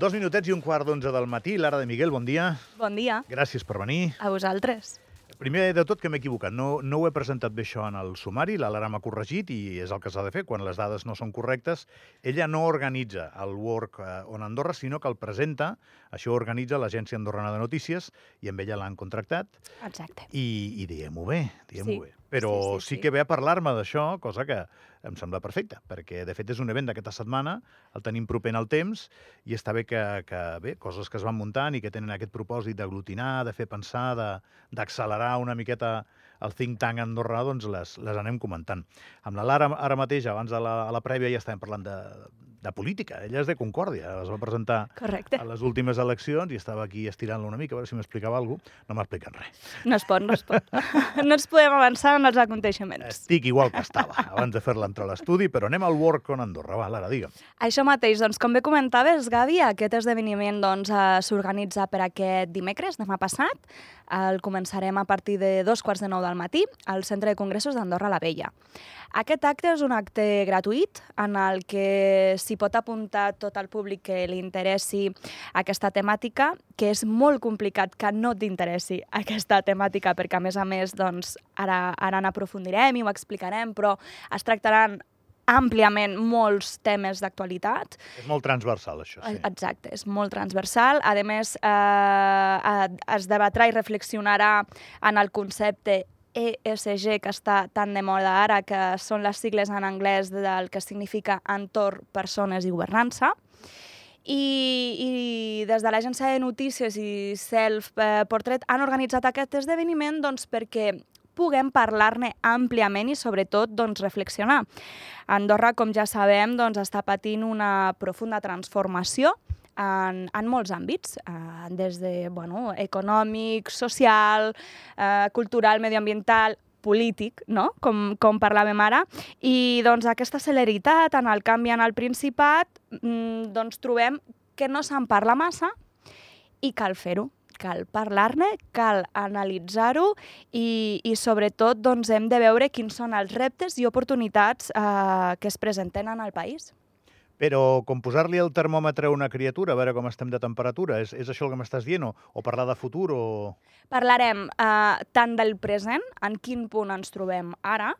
Dos minutets i un quart d'onze del matí. Lara de Miguel, bon dia. Bon dia. Gràcies per venir. A vosaltres. Primer de tot que m'he equivocat. No, no ho he presentat bé això en el sumari, la Lara m'ha corregit i és el que s'ha de fer quan les dades no són correctes. Ella no organitza el Work eh, on Andorra, sinó que el presenta. Això organitza l'Agència Andorrana de Notícies i amb ella l'han contractat. Exacte. I, i diguem-ho bé, diguem-ho Sí. bé. Però Sí, sí, sí, sí, que ve a parlar-me d'això, cosa que em sembla perfecta, perquè de fet és un event d'aquesta setmana, el tenim proper en el temps, i està bé que, que bé, coses que es van muntant i que tenen aquest propòsit d'aglutinar, de fer pensar, de- d'accelerar una miqueta el think tank andorrà, doncs les, les anem comentant. Amb la Lara ara mateix, abans de la, a la prèvia, ja estàvem parlant de, de política. Ella és de Concòrdia, es va presentar Correcte. a les últimes eleccions i estava aquí estirant-la una mica, a veure si m'explicava alguna cosa. No m'ha explicat res. No es pot, no es pot. No ens podem avançar en els aconteixements. Estic igual que estava abans de fer-la entrar a l'estudi, però anem al Work on Andorra. Va, Lara, digue'm. Això mateix, doncs, com bé comentaves, Gavi, aquest esdeveniment doncs, eh, s'organitza per aquest dimecres, demà passat. El començarem a partir de dos quarts de nou del matí al Centre de Congressos d'Andorra la Vella. Aquest acte és un acte gratuït en el que s'hi pot apuntar tot el públic que li interessi aquesta temàtica, que és molt complicat que no t'interessi aquesta temàtica, perquè a més a més doncs, ara, ara n'aprofundirem i ho explicarem, però es tractaran àmpliament molts temes d'actualitat. És molt transversal, això, sí. Exacte, és molt transversal. A més, eh, eh, es debatrà i reflexionarà en el concepte ESG, que està tan de moda ara, que són les sigles en anglès del que significa entorn, persones i governança. I, i des de l'agència de notícies i Self eh, Portrait han organitzat aquest esdeveniment doncs, perquè puguem parlar-ne àmpliament i sobretot doncs, reflexionar. Andorra, com ja sabem, doncs, està patint una profunda transformació en, en molts àmbits, eh, des de bueno, econòmic, social, eh, cultural, medioambiental, polític, no? com, com parlàvem ara, i doncs, aquesta celeritat en el canvi en el Principat mm, doncs, trobem que no se'n parla massa i cal fer-ho cal parlar-ne, cal analitzar-ho i, i sobretot doncs, hem de veure quins són els reptes i oportunitats eh, que es presenten en el país. Però com posar-li el termòmetre a una criatura, a veure com estem de temperatura, és, és això el que m'estàs dient? O, o parlar de futur? O... Parlarem eh, tant del present, en quin punt ens trobem ara,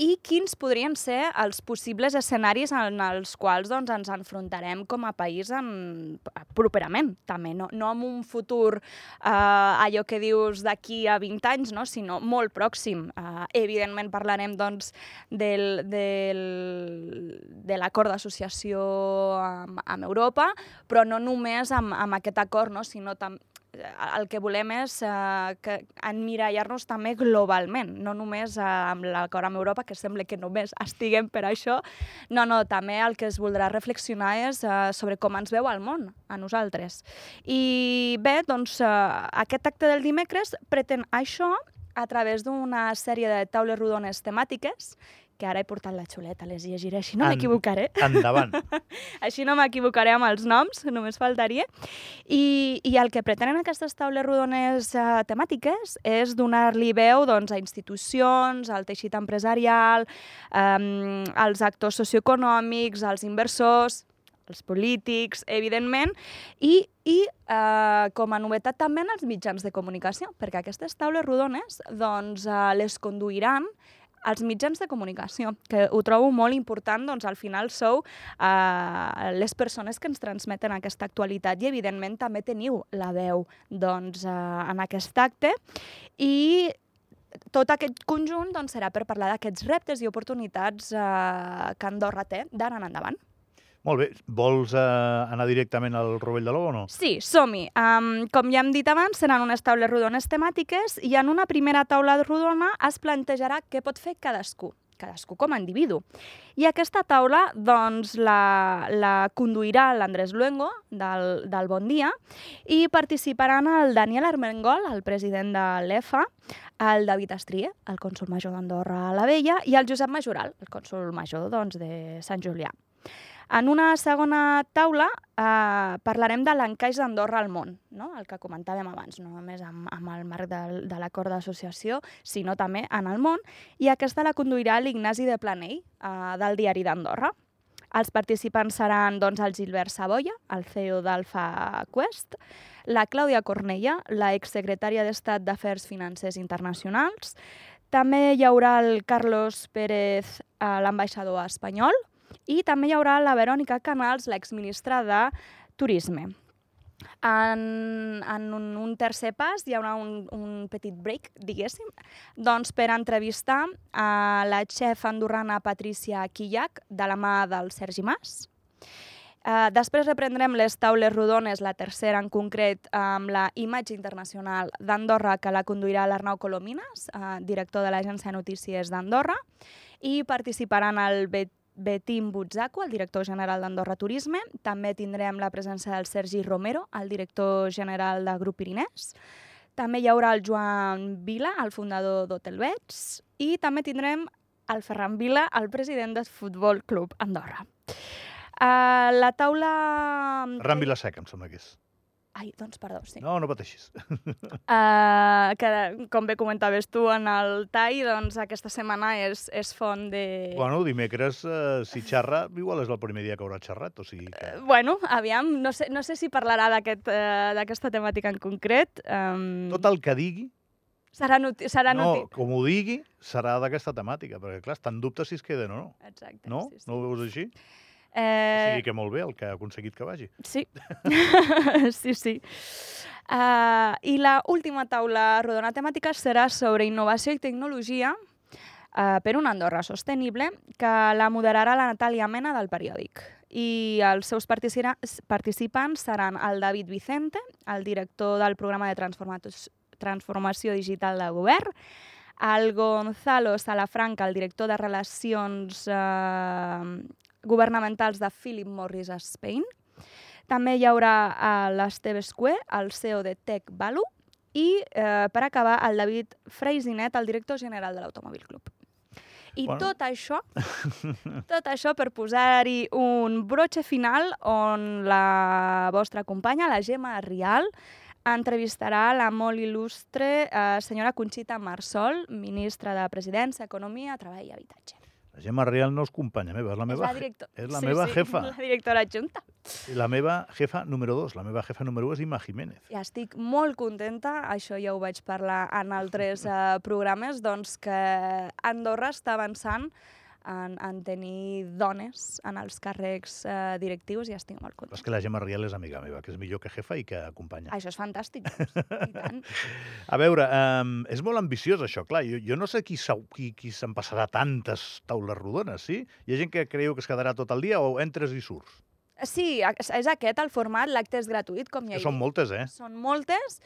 i quins podrien ser els possibles escenaris en els quals doncs, ens enfrontarem com a país en, properament, també. No, no en un futur eh, allò que dius d'aquí a 20 anys, no? sinó molt pròxim. Eh, evidentment parlarem doncs, del, del, de l'acord d'associació amb, amb Europa, però no només amb, amb aquest acord, no? sinó també el que volem és uh, que emmirallar-nos també globalment, no només uh, amb l'acord amb Europa, que sembla que només estiguem per això, no, no, també el que es voldrà reflexionar és uh, sobre com ens veu el món, a nosaltres. I bé, doncs, uh, aquest acte del dimecres pretén això a través d'una sèrie de taules rodones temàtiques que ara he portat la xuleta, les llegiré, així no En- m'equivocaré. Endavant. Així no m'equivocaré amb els noms, només faltaria. I, I el que pretenen aquestes taules rodones uh, temàtiques és donar-li veu doncs, a institucions, al teixit empresarial, um, als actors socioeconòmics, als inversors, els polítics, evidentment, i, i eh, com a novetat també en els mitjans de comunicació, perquè aquestes taules rodones doncs, eh, les conduiran als mitjans de comunicació, que ho trobo molt important, doncs al final sou eh, les persones que ens transmeten aquesta actualitat i evidentment també teniu la veu doncs, eh, en aquest acte i tot aquest conjunt doncs, serà per parlar d'aquests reptes i oportunitats eh, que Andorra té d'ara en endavant. Molt bé. Vols eh, anar directament al Rovell de l'Ou o no? Sí, som-hi. Um, com ja hem dit abans, seran unes taules rodones temàtiques i en una primera taula rodona es plantejarà què pot fer cadascú cadascú com a individu. I aquesta taula doncs, la, la conduirà l'Andrés Luengo, del, del Bon Dia, i participaran el Daniel Armengol, el president de l'EFA, el David Estrie, el cònsol major d'Andorra a la Vella, i el Josep Majoral, el cònsol major doncs, de Sant Julià. En una segona taula eh, parlarem de l'encaix d'Andorra al món, no? el que comentàvem abans, no només amb, amb el marc del, de l'acord d'associació, sinó també en el món, i aquesta la conduirà l'Ignasi de Planell, eh, del Diari d'Andorra. Els participants seran doncs, el Gilbert Saboya, el CEO d'Alfa Quest, la Clàudia Cornella, la exsecretària d'Estat d'Afers Financers Internacionals, també hi haurà el Carlos Pérez, eh, l'ambaixador espanyol, i també hi haurà la Verònica Canals, l'exministra de Turisme. En, en un, un tercer pas hi haurà un, un petit break, diguéssim, doncs per entrevistar a la xef andorrana Patricia Quillac, de la mà del Sergi Mas. Uh, després reprendrem les taules rodones, la tercera en concret, amb la imatge internacional d'Andorra, que la conduirà l'Arnau Colomines, uh, director de l'Agència de Notícies d'Andorra, i participaran el Bet Betim Butzaco, el director general d'Andorra Turisme. També tindrem la presència del Sergi Romero, el director general de Grup Pirinès. També hi haurà el Joan Vila, el fundador d'Hotel Bets. I també tindrem el Ferran Vila, el president del Futbol Club Andorra. Uh, la taula... Ferran Vilaseca, em sembla que és. Ai, doncs perdó, sí. No, no pateixis. Uh, que, com bé comentaves tu en el tall, doncs aquesta setmana és, és font de... Bueno, dimecres, uh, si xerra, igual és el primer dia que haurà xerrat, o sigui que... Uh, bueno, aviam, no sé, no sé si parlarà d'aquesta aquest, uh, temàtica en concret. Um... Tot el que digui... Serà, noti serà no, noti... com ho digui, serà d'aquesta temàtica, perquè clar, està en dubte si es queden o no. Exacte. No? Sí, sí. No ho veus així? Eh... O sigui que molt bé el que ha aconseguit que vagi. Sí, sí, sí. Uh, I la última taula rodona temàtica serà sobre innovació i tecnologia uh, per una Andorra sostenible, que la moderarà la Natàlia Mena del periòdic. I els seus participants seran el David Vicente, el director del programa de transformació digital del govern, el Gonzalo Salafranca, el director de Relacions eh, Governamentals de Philip Morris a Spain. També hi haurà uh, l'Esteve Escué, el CEO de Tech Value, i, eh, per acabar, el David Freisinet, el director general de l'Automòbil Club. I bueno. tot això, tot això per posar-hi un broche final on la vostra companya, la Gemma Rial, entrevistarà la molt il·lustre eh, senyora Conxita Marsol, ministra de Presidència, Economia, Treball i Habitatge. La Gemma Rial no és companya meva, és la meva, és la, director... és la sí, meva sí, jefa. La directora adjunta. I la meva jefa número 2, la meva jefa número 1 és Ima Jiménez. I estic molt contenta, això ja ho vaig parlar en altres uh, programes, doncs que Andorra està avançant en, en tenir dones en els càrrecs eh, directius i estic molt contenta. És que la Gemma Riel és amiga meva, que és millor que jefa i que acompanya. Això és fantàstic, doncs. I tant. A veure, um, és molt ambiciós això, clar. Jo, jo no sé qui, qui, qui se'n passarà tantes taules rodones, sí? Hi ha gent que creu que es quedarà tot el dia o entres i surts? Sí, és aquest el format, l'acte és gratuït, com ja he dit. Són moltes, eh? Són moltes,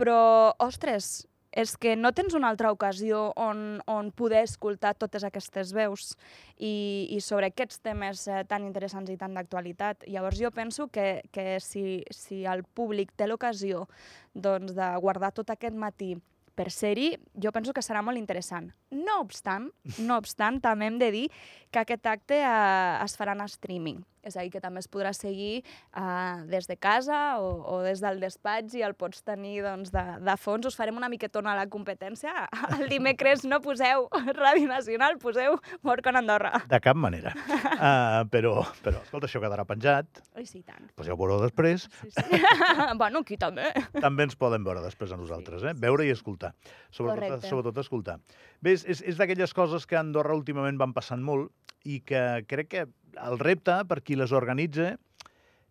però, ostres, és que no tens una altra ocasió on, on poder escoltar totes aquestes veus i, i sobre aquests temes eh, tan interessants i tan d'actualitat. Llavors jo penso que, que si, si el públic té l'ocasió doncs, de guardar tot aquest matí per ser-hi, jo penso que serà molt interessant. No obstant, no obstant, també hem de dir que aquest acte eh, es farà en streaming. És a dir, que també es podrà seguir uh, des de casa o, o des del despatx i el pots tenir doncs, de, de fons. Us farem una miquetona a la competència. El dimecres no poseu Ràdio Nacional, poseu Morcon Andorra. De cap manera. Uh, però, però, escolta, això quedarà penjat. Ai, sí, tant. Ho veureu després. Sí, sí. bueno, aquí també. També ens poden veure després a nosaltres, sí, eh? Veure i escoltar. Sobretot, Correcte. sobretot escoltar. Bé, és, és d'aquelles coses que a Andorra últimament van passant molt i que crec que el repte per qui les organitza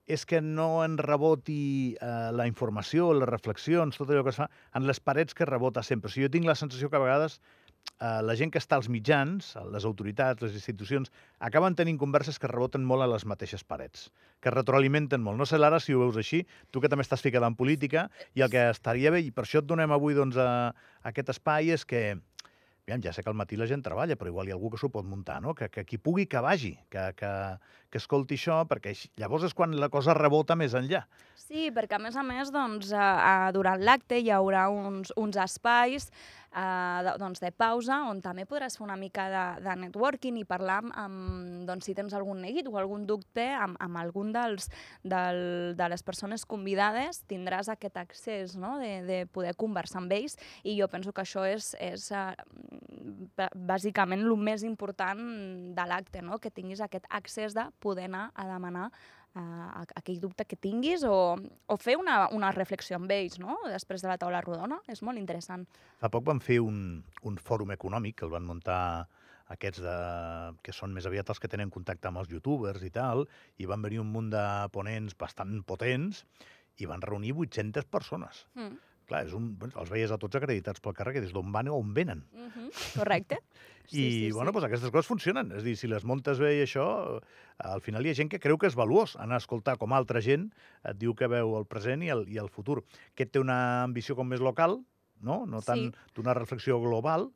és que no en reboti eh, la informació, les reflexions, tot allò que es fa, en les parets que rebota sempre. O sigui, jo tinc la sensació que a vegades eh, la gent que està als mitjans, les autoritats, les institucions, acaben tenint converses que reboten molt a les mateixes parets, que retroalimenten molt. No sé, Lara, si ho veus així, tu que també estàs ficada en política, i el que estaria bé, i per això et donem avui doncs, a, a aquest espai, és que Aviam, ja sé que al matí la gent treballa, però igual hi ha algú que s'ho pot muntar, no? Que, que qui pugui que vagi, que, que, que escolti això, perquè llavors és quan la cosa rebota més enllà. Sí, perquè a més a més, doncs, a, a, durant l'acte hi haurà uns, uns espais uh, doncs de pausa, on també podràs fer una mica de, de networking i parlar amb, amb doncs, si tens algun neguit o algun dubte amb, amb algun dels, del, de les persones convidades, tindràs aquest accés no? de, de poder conversar amb ells i jo penso que això és, és uh, bàsicament el més important de l'acte, no? que tinguis aquest accés de poder anar a demanar uh, aquell dubte que tinguis o, o fer una, una reflexió amb ells, no? després de la taula rodona. És molt interessant. Fa poc van fer un, un fòrum econòmic que el van muntar aquests de, que són més aviat els que tenen contacte amb els youtubers i tal, i van venir un munt de ponents bastant potents i van reunir 800 persones. Mm. Clar, és un, els veies a tots acreditats pel carrer, que des d'on van o on venen. Mm -hmm. Correcte. Sí, I, sí, bueno, sí. Doncs aquestes coses funcionen. És dir, si les muntes bé i això, al final hi ha gent que creu que és valuós anar a escoltar com altra gent et diu que veu el present i el, i el futur. Aquest té una ambició com més local, no? No tant sí. d'una reflexió global,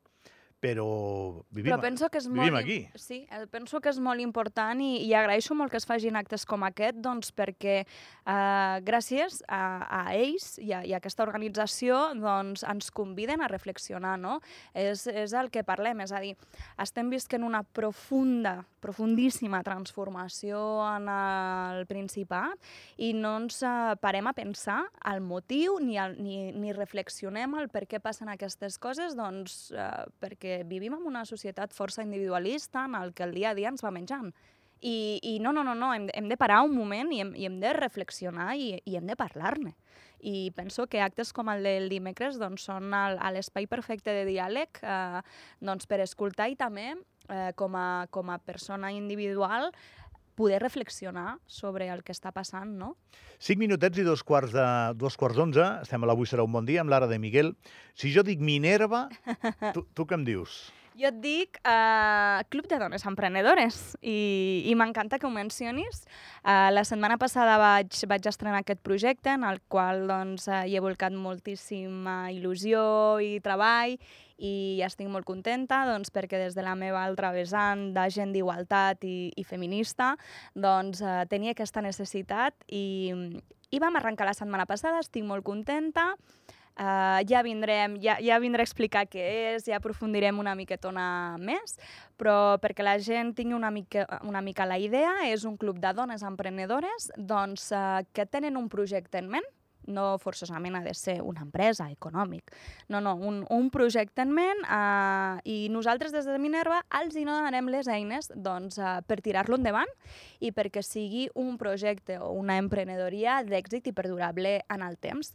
però vivim, però penso que és vivim molt, aquí. Sí, penso que és molt important i, i agraeixo molt que es facin actes com aquest, doncs perquè eh, gràcies a, a ells i a, i a aquesta organització doncs, ens conviden a reflexionar, no? És, és el que parlem, és a dir, estem visquent una profunda, profundíssima transformació en el Principat i no ens eh, parem a pensar el motiu ni, el, ni, ni reflexionem el per què passen aquestes coses, doncs eh, perquè perquè vivim en una societat força individualista en el que el dia a dia ens va menjant. I, i no, no, no, no, hem, hem de parar un moment i hem, i hem de reflexionar i, i hem de parlar-ne. I penso que actes com el del dimecres doncs, són l'espai perfecte de diàleg eh, doncs, per escoltar i també eh, com, a, com a persona individual poder reflexionar sobre el que està passant, no? Cinc minutets i dos quarts de dos quarts d'onze. Estem a l'Avui serà un bon dia amb l'Ara de Miguel. Si jo dic Minerva, tu, tu què em dius? Jo et dic uh, Club de Dones Emprenedores i, i m'encanta que ho mencionis. Uh, la setmana passada vaig, vaig estrenar aquest projecte en el qual doncs, uh, hi he volcat moltíssima il·lusió i treball i estic molt contenta doncs, perquè des de la meva altra vessant de gent d'igualtat i, i feminista doncs, uh, tenia aquesta necessitat i, i vam arrencar la setmana passada, estic molt contenta. Uh, ja vindrem, ja, ja vindré a explicar què és, ja aprofundirem una miquetona més, però perquè la gent tingui una mica, una mica la idea, és un club de dones emprenedores doncs, uh, que tenen un projecte en ment, no forçosament ha de ser una empresa econòmic. No, no, un, un projecte en ment uh, i nosaltres des de Minerva els hi donarem les eines doncs, uh, per tirar-lo endavant i perquè sigui un projecte o una emprenedoria d'èxit i perdurable en el temps.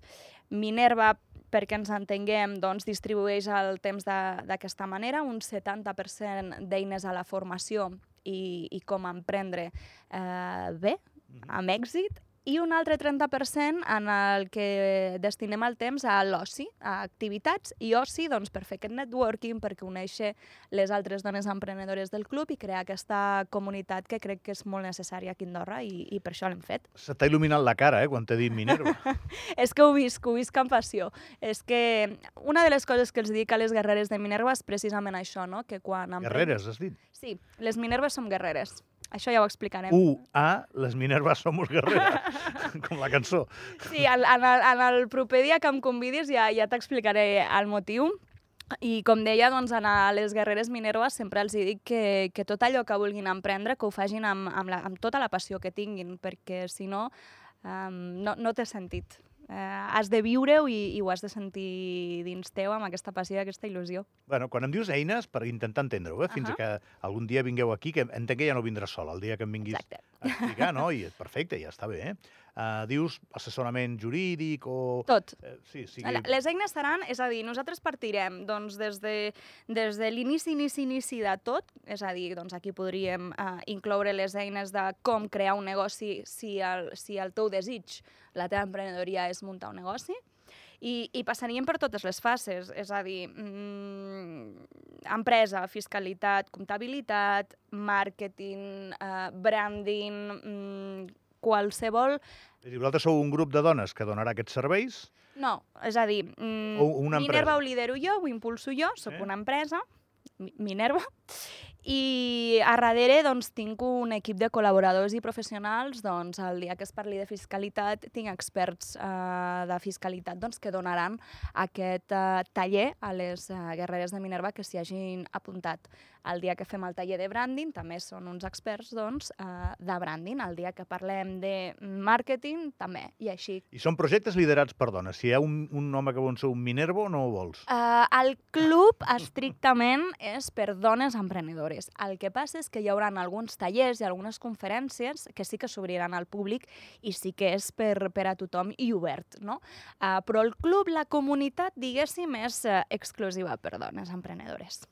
Minerva perquè ens entenguem, doncs, distribueix el temps d'aquesta manera, un 70% d'eines a la formació i, i com emprendre eh, bé, mhm. amb èxit, i un altre 30% en el que destinem el temps a l'oci, a activitats i oci doncs, per fer aquest networking, per conèixer les altres dones emprenedores del club i crear aquesta comunitat que crec que és molt necessària aquí a Andorra i, i per això l'hem fet. Se t'ha il·luminat la cara, eh, quan t'he dit Minerva. és que ho visc, ho visc amb passió. És que una de les coses que els dic a les guerreres de Minerva és precisament això, no? que quan... Guerreres, has dit? Sí, les Minerves som guerreres. Això ja ho explicarem. U, A, les Minervas somos guerreras, com la cançó. Sí, en, en, el, en el proper dia que em convidis ja, ja t'explicaré el motiu. I com deia, doncs, a les guerreres minerves sempre els dic que, que tot allò que vulguin emprendre, que ho facin amb, amb, la, amb tota la passió que tinguin, perquè si no, um, no, no té sentit eh, has de viure-ho i, i ho has de sentir dins teu amb aquesta passió aquesta il·lusió. Bueno, quan em dius eines, per intentar entendre-ho, eh, fins uh -huh. que algun dia vingueu aquí, que entenc que ja no vindràs sol, el dia que em vinguis Exacte. a explicar, no? I perfecte, ja està bé, eh? Uh, dius assessorament jurídic o... Tot. Eh, sí, sí. Les eines seran, és a dir, nosaltres partirem doncs, des de, des de l'inici, inici, inici de tot, és a dir, doncs aquí podríem uh, incloure les eines de com crear un negoci si el, si el teu desig la teva emprenedoria és muntar un negoci, i, i passaríem per totes les fases, és a dir, mm, empresa, fiscalitat, comptabilitat, màrqueting, eh, branding, mm, qualsevol... És dir, vosaltres sou un grup de dones que donarà aquests serveis? No, és a dir, mm, una Minerva ho lidero jo, ho impulso jo, sóc eh? una empresa, Mi- Minerva. I a darrere doncs, tinc un equip de col·laboradors i professionals. Doncs, el dia que es parli de fiscalitat, tinc experts eh, de fiscalitat doncs, que donaran aquest eh, taller a les eh, guerreres de Minerva que s'hi hagin apuntat. El dia que fem el taller de branding també són uns experts doncs, eh, de branding. El dia que parlem de màrqueting també, i així. I són projectes liderats per dones. Si hi ha un, un home que vol ser un Minervo, no ho vols? Uh, el club estrictament és per dones emprenedores. El que passa és que hi haurà alguns tallers i algunes conferències que sí que s'obriran al públic i sí que és per, per a tothom i obert, no? Uh, però el club, la comunitat, diguéssim, és uh, exclusiva per dones emprenedores.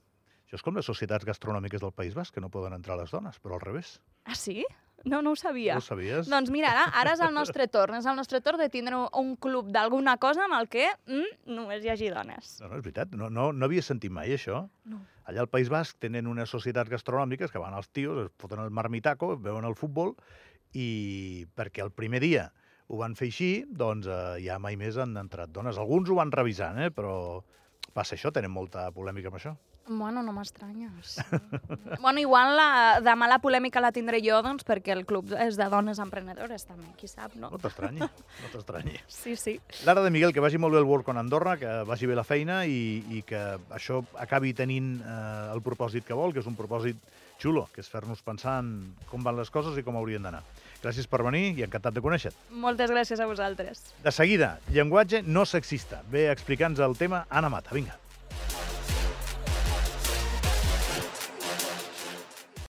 Això és com les societats gastronòmiques del País Basc, que no poden entrar les dones, però al revés. Ah, sí? No, no ho sabia. No ho sabies? Doncs mira, ara, ara és el nostre torn. És el nostre torn de tindre un, club d'alguna cosa en el que mm, només hi hagi dones. No, no, és veritat. No, no, no havia sentit mai això. No. Allà al País Basc tenen unes societats gastronòmiques que van els tios, es foten el marmitaco, veuen el futbol, i perquè el primer dia ho van fer així, doncs eh, ja mai més han entrat dones. Alguns ho van revisant, eh, però passa això, tenen molta polèmica amb això. Bueno, no m'estranyes. bueno, igual la, demà la polèmica la tindré jo, doncs, perquè el club és de dones emprenedores, també, qui sap, no? No t'estranyi, no t'estranyi. Sí, sí. Lara de Miguel, que vagi molt bé el Work on Andorra, que vagi bé la feina i, i que això acabi tenint eh, el propòsit que vol, que és un propòsit xulo, que és fer-nos pensar en com van les coses i com haurien d'anar. Gràcies per venir i encantat de conèixer-te. Moltes gràcies a vosaltres. De seguida, llenguatge no sexista. Ve a explicar-nos el tema Anna Mata. Vinga.